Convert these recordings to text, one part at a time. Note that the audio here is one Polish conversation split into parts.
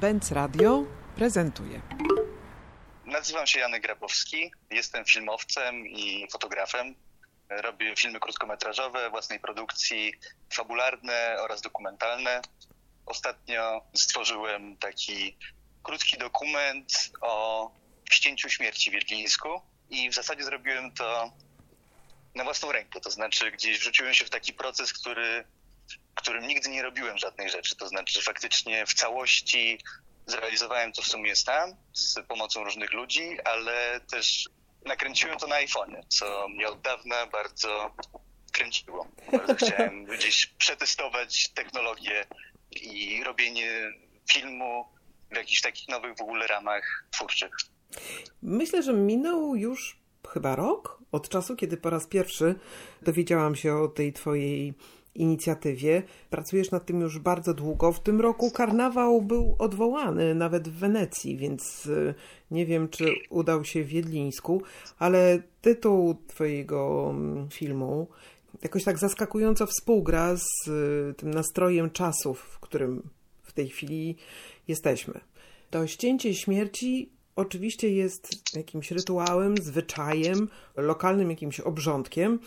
Benz Radio prezentuje. Nazywam się Janek Grabowski, jestem filmowcem i fotografem. Robię filmy krótkometrażowe własnej produkcji, fabularne oraz dokumentalne. Ostatnio stworzyłem taki krótki dokument o ścięciu śmierci w Wiedlińsku i w zasadzie zrobiłem to na własną rękę, to znaczy gdzieś wrzuciłem się w taki proces, który, którym nigdy nie robiłem żadnej rzeczy, to znaczy że faktycznie w całości zrealizowałem to w sumie sam z pomocą różnych ludzi, ale też nakręciłem to na iPhone'ie, co mnie od dawna bardzo kręciło. Bardzo chciałem gdzieś przetestować technologię i robienie filmu w jakichś takich nowych w ogóle ramach twórczych. Myślę, że minął już chyba rok od czasu, kiedy po raz pierwszy dowiedziałam się o tej twojej inicjatywie. Pracujesz nad tym już bardzo długo. W tym roku karnawał był odwołany nawet w Wenecji, więc y, nie wiem, czy udał się w Wiedlińsku, ale tytuł twojego mm, filmu jakoś tak zaskakująco współgra z y, tym nastrojem czasów, w którym w tej chwili jesteśmy. To ścięcie śmierci oczywiście jest jakimś rytuałem, zwyczajem, lokalnym jakimś obrządkiem,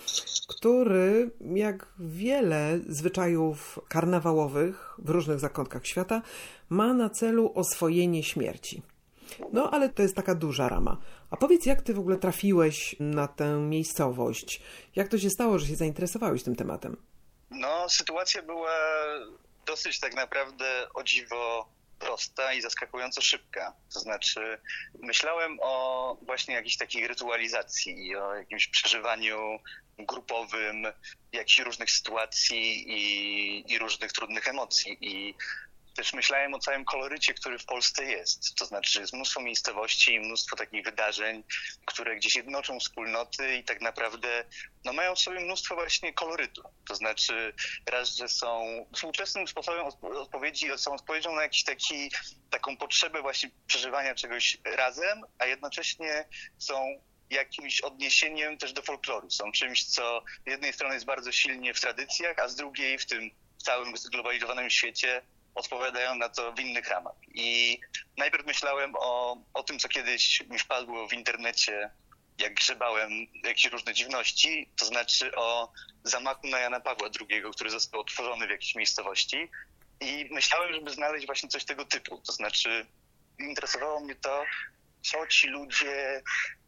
który, jak wiele zwyczajów karnawałowych w różnych zakątkach świata, ma na celu oswojenie śmierci. No, ale to jest taka duża rama. A powiedz, jak ty w ogóle trafiłeś na tę miejscowość? Jak to się stało, że się zainteresowałeś tym tematem? No, sytuacja była dosyć tak naprawdę o dziwo prosta i zaskakująco szybka. To znaczy, myślałem o właśnie jakiejś takiej rytualizacji, o jakimś przeżywaniu grupowym jakichś różnych sytuacji i, i różnych trudnych emocji. I też myślałem o całym kolorycie, który w Polsce jest. To znaczy, że jest mnóstwo miejscowości i mnóstwo takich wydarzeń, które gdzieś jednoczą wspólnoty i tak naprawdę no, mają w sobie mnóstwo właśnie kolorytu. To znaczy, raz, że są współczesnym sposobem odpowiedzi, są odpowiedzią na jakiś taki, taką potrzebę właśnie przeżywania czegoś razem, a jednocześnie są jakimś odniesieniem też do folkloru. Są czymś, co z jednej strony jest bardzo silnie w tradycjach, a z drugiej w tym całym zglobalizowanym świecie odpowiadają na to w innych ramach. I najpierw myślałem o, o tym, co kiedyś mi wpadło w internecie, jak grzebałem jakieś różne dziwności, to znaczy o zamachu na Jana Pawła II, który został otworzony w jakiejś miejscowości. I myślałem, żeby znaleźć właśnie coś tego typu. To znaczy interesowało mnie to, co ci ludzie,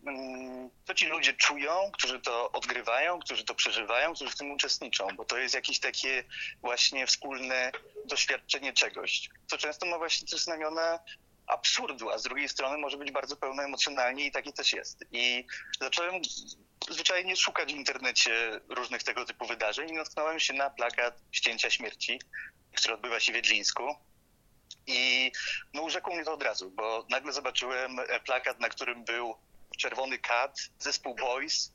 mm, co ci ludzie czują, którzy to odgrywają, którzy to przeżywają, którzy w tym uczestniczą, bo to jest jakieś takie właśnie wspólne doświadczenie czegoś, co często ma właśnie też znamiona absurdu, a z drugiej strony może być bardzo pełne emocjonalnie i takie też jest. I zacząłem zwyczajnie szukać w internecie różnych tego typu wydarzeń i natknąłem się na plakat Ścięcia Śmierci, który odbywa się w Wiedlińsku. I no urzekło mnie to od razu, bo nagle zobaczyłem plakat, na którym był czerwony kat, zespół Boys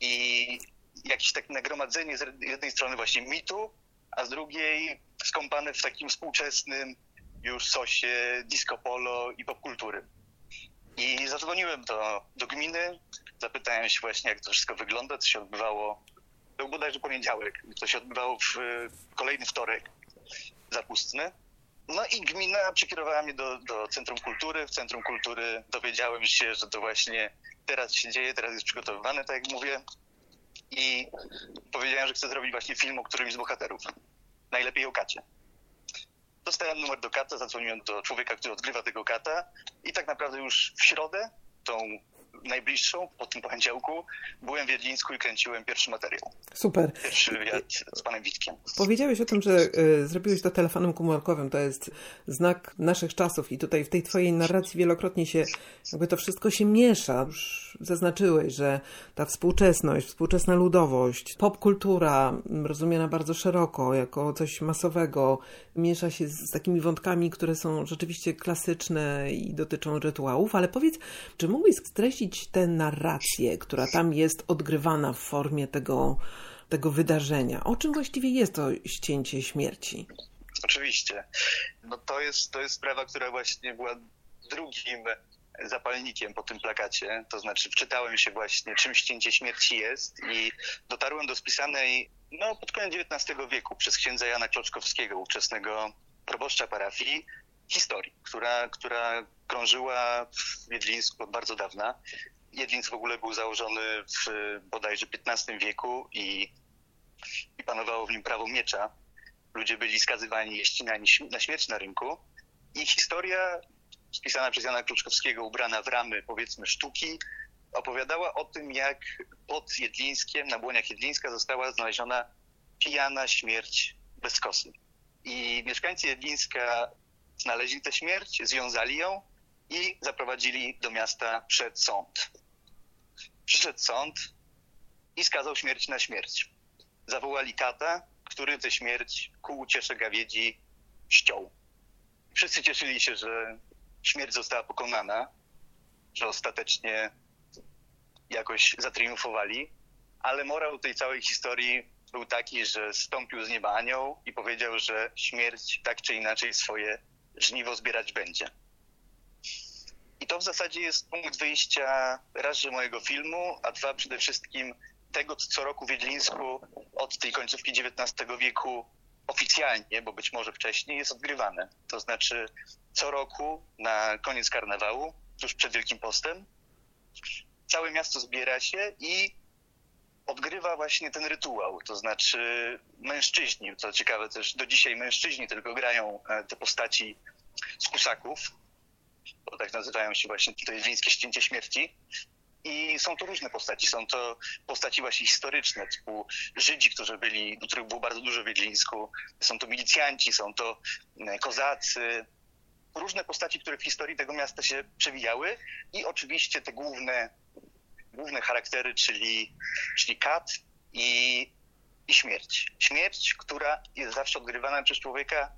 i jakieś takie nagromadzenie z jednej strony właśnie mitu, a z drugiej skąpane w takim współczesnym już sosie disco polo i popkultury. I zadzwoniłem do, do gminy, zapytałem się właśnie, jak to wszystko wygląda, co się odbywało. To był bodajże poniedziałek, co się odbywało w kolejny wtorek zapustny. No i gmina przekierowała mnie do, do Centrum Kultury. W Centrum Kultury dowiedziałem się, że to właśnie teraz się dzieje, teraz jest przygotowywane, tak jak mówię. I powiedziałem, że chcę zrobić właśnie film o którymś z bohaterów. Najlepiej o kacie. Dostałem numer do kata, zadzwoniłem do człowieka, który odgrywa tego kata i tak naprawdę już w środę, tą najbliższą, po tym poniedziałku, byłem w Wiedlińsku i kręciłem pierwszy materiał. Super. Pierwszy wywiad z panem Witkiem. Powiedziałeś o tym, że y, zrobiłeś to telefonem komórkowym. To jest znak naszych czasów i tutaj w tej twojej narracji wielokrotnie się, jakby to wszystko się miesza. Już zaznaczyłeś, że ta współczesność, współczesna ludowość, popkultura rozumiana bardzo szeroko, jako coś masowego, miesza się z, z takimi wątkami, które są rzeczywiście klasyczne i dotyczą rytuałów, ale powiedz, czy mógłbyś streścić tę narrację, która tam jest odgrywana w formie tego, tego wydarzenia. O czym właściwie jest to ścięcie śmierci? Oczywiście. No to jest, to jest sprawa, która właśnie była drugim zapalnikiem po tym plakacie. To znaczy wczytałem się właśnie, czym ścięcie śmierci jest i dotarłem do spisanej no, pod koniec XIX wieku przez księdza Jana Kloczkowskiego, ówczesnego proboszcza parafii, historii, która, która krążyła w Wiedlińsku od bardzo dawna. Jedlińsk w ogóle był założony w bodajże XV wieku i, i panowało w nim prawo miecza. Ludzie byli skazywani i ścinani na śmierć na rynku. I historia spisana przez Jana Kluczkowskiego, ubrana w ramy, powiedzmy, sztuki, opowiadała o tym, jak pod Jedlińskiem, na błoniach Jedlińska została znaleziona pijana śmierć bez kosy. I mieszkańcy Jedlińska znaleźli tę śmierć, związali ją i zaprowadzili do miasta przed sąd. Przyszedł sąd i skazał śmierć na śmierć. Zawołali kata, który tę śmierć ku uciesze gawiedzi ściął. Wszyscy cieszyli się, że śmierć została pokonana, że ostatecznie jakoś zatriumfowali, ale morał tej całej historii był taki, że stąpił z nieba anioł i powiedział, że śmierć tak czy inaczej swoje żniwo zbierać będzie. I to w zasadzie jest punkt wyjścia raz, że mojego filmu, a dwa przede wszystkim tego, co roku w Wiedlińsku od tej końcówki XIX wieku oficjalnie, bo być może wcześniej, jest odgrywane. To znaczy co roku na koniec karnawału, tuż przed Wielkim Postem, całe miasto zbiera się i odgrywa właśnie ten rytuał. To znaczy mężczyźni, co ciekawe też do dzisiaj mężczyźni tylko grają e, te postaci z kusaków, bo tak nazywają się właśnie jest wiejskie ścięcie śmierci. I są to różne postaci. Są to postaci właśnie historyczne, typu Żydzi, którzy byli, których było bardzo dużo w Wiedlińsku. Są to milicjanci, są to e, kozacy. Różne postaci, które w historii tego miasta się przewijały i oczywiście te główne, główne charaktery, czyli, czyli kat i, i śmierć. Śmierć, która jest zawsze odgrywana przez człowieka,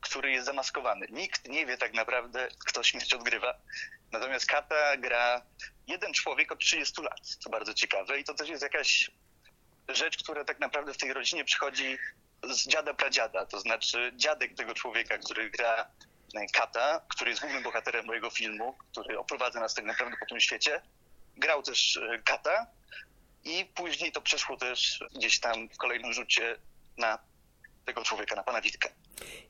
który jest zamaskowany. Nikt nie wie tak naprawdę, kto śmierć odgrywa. Natomiast kata gra jeden człowiek od 30 lat, co bardzo ciekawe. I to też jest jakaś rzecz, która tak naprawdę w tej rodzinie przychodzi z dziada pradziada. To znaczy dziadek tego człowieka, który gra e, kata, który jest głównym bohaterem mojego filmu, który oprowadza nas tak naprawdę po tym świecie, grał też e, kata i później to przeszło też gdzieś tam w kolejnym rzucie na tego człowieka, na pana Witka.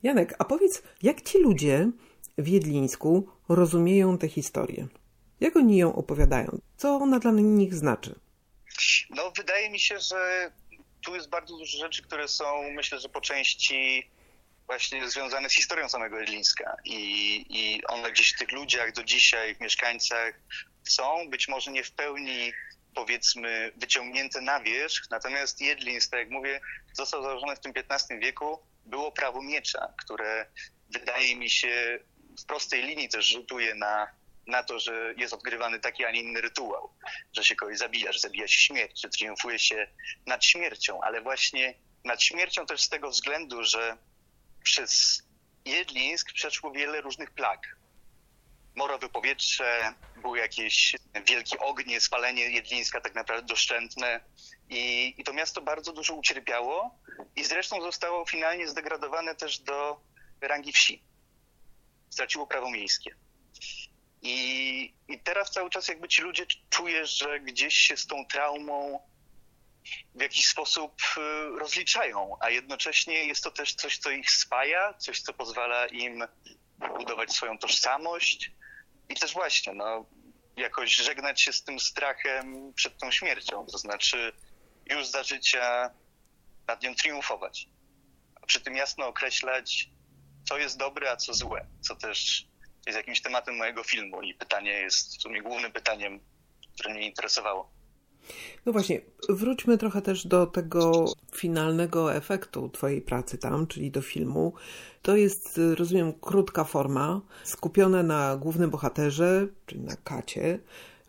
Janek, a powiedz, jak ci ludzie w Jedlińsku rozumieją tę historię? Jak oni ją opowiadają? Co ona dla nich znaczy? No, wydaje mi się, że tu jest bardzo dużo rzeczy, które są, myślę, że po części właśnie związane z historią samego Jedlińska. I, I one gdzieś w tych ludziach do dzisiaj, w mieszkańcach są, być może nie w pełni powiedzmy wyciągnięte na wierzch, natomiast Jedlińsk, tak jak mówię, został założony w tym XV wieku, było prawo miecza, które wydaje mi się w prostej linii też rzutuje na na to, że jest odgrywany taki, a nie inny rytuał, że się kogoś zabija, że zabija się śmierć, że triumfuje się nad śmiercią, ale właśnie nad śmiercią też z tego względu, że przez Jedlińsk przeszło wiele różnych plag. Morowe powietrze, były jakieś wielkie ognie, spalenie Jedlińska tak naprawdę doszczętne i, i to miasto bardzo dużo ucierpiało i zresztą zostało finalnie zdegradowane też do rangi wsi. Straciło prawo miejskie. I, I teraz cały czas jakby ci ludzie czują, że gdzieś się z tą traumą w jakiś sposób y, rozliczają, a jednocześnie jest to też coś, co ich spaja, coś, co pozwala im budować swoją tożsamość i też właśnie, no, jakoś żegnać się z tym strachem przed tą śmiercią, to znaczy już za życia nad nią triumfować, a przy tym jasno określać, co jest dobre, a co złe, co też jest jakimś tematem mojego filmu i pytanie jest w sumie głównym pytaniem, które mnie interesowało. No właśnie, wróćmy trochę też do tego finalnego efektu Twojej pracy tam, czyli do filmu. To jest, rozumiem, krótka forma, skupiona na głównym bohaterze, czyli na Kacie,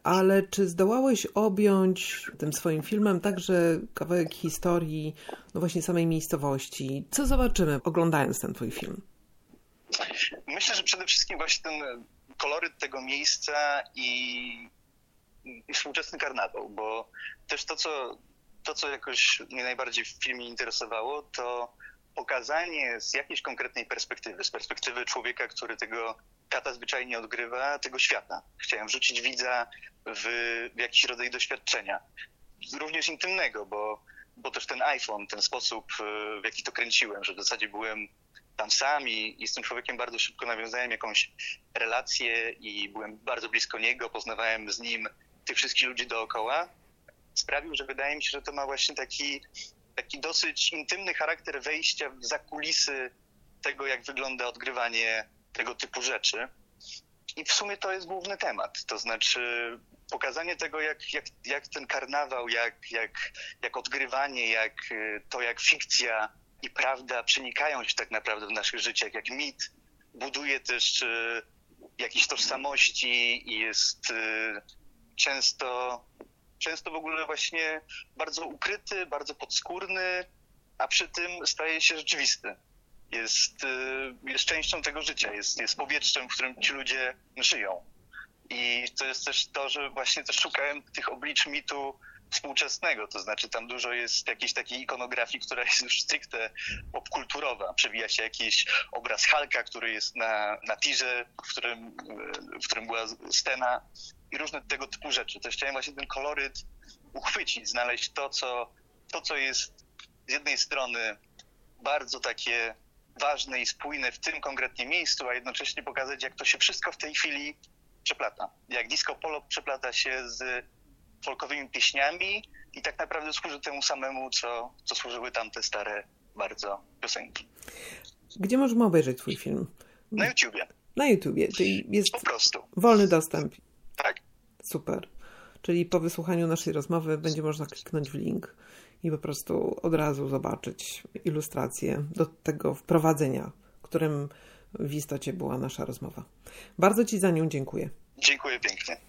ale czy zdołałeś objąć tym swoim filmem także kawałek historii, no właśnie samej miejscowości? Co zobaczymy oglądając ten Twój film? Myślę, że przede wszystkim właśnie ten koloryt tego miejsca i, współczesny karnawał, bo też to co, to, co jakoś mnie najbardziej w filmie interesowało, to pokazanie z jakiejś konkretnej perspektywy, z perspektywy człowieka, który tego kata zwyczajnie odgrywa, tego świata. Chciałem wrzucić widza w, w jakiś rodzaj doświadczenia, również intymnego, bo, bo też ten iPhone, ten sposób, w jaki to kręciłem, że w zasadzie byłem tam sam i, i z tym człowiekiem bardzo szybko nawiązałem jakąś relację i byłem bardzo blisko niego, poznawałem z nim tych wszystkich ludzi dookoła, sprawił, że wydaje mi się, że to ma właśnie taki, taki dosyć intymny charakter wejścia w zakulisy tego, jak wygląda odgrywanie tego typu rzeczy. I w sumie to jest główny temat. To znaczy pokazanie tego, jak, jak, jak ten karnawał, jak, jak, jak odgrywanie, jak to, jak fikcja i prawda przenikają się tak naprawdę w naszych życiach, jak mit buduje też y, jakieś tożsamości i jest y, często, często w ogóle właśnie bardzo ukryty, bardzo podskórny, a przy tym staje się rzeczywisty. Jest, y, jest częścią tego życia, jest, jest powietrzem, w którym ci ludzie żyją. I to jest też to, że właśnie też szukałem tych oblicz mitu współczesnego, to znaczy tam dużo jest jakiejś takiej ikonografii, która jest już stricte popkulturowa. Przewija się jakiś obraz Halka, który jest na, na tirze, w którym, w którym była scena i różne tego typu rzeczy. Też chciałem właśnie ten koloryt uchwycić, znaleźć to, co, to, co jest z jednej strony bardzo takie ważne i spójne w tym konkretnie miejscu, a jednocześnie pokazać, jak to się wszystko w tej chwili przeplata. Jak disco polo przeplata się z folkowymi pieśniami i tak naprawdę służy temu samemu, co, co służyły tamte stare bardzo piosenki. Gdzie możemy obejrzeć twój film? Na YouTubie. Na YouTubie, czyli jest po prostu. wolny dostęp. Tak. Super. Czyli po wysłuchaniu naszej rozmowy będzie można kliknąć w link i po prostu od razu zobaczyć ilustrację do tego wprowadzenia, którym w istocie była nasza rozmowa. Bardzo Ci za nią dziękuję. Dziękuję pięknie.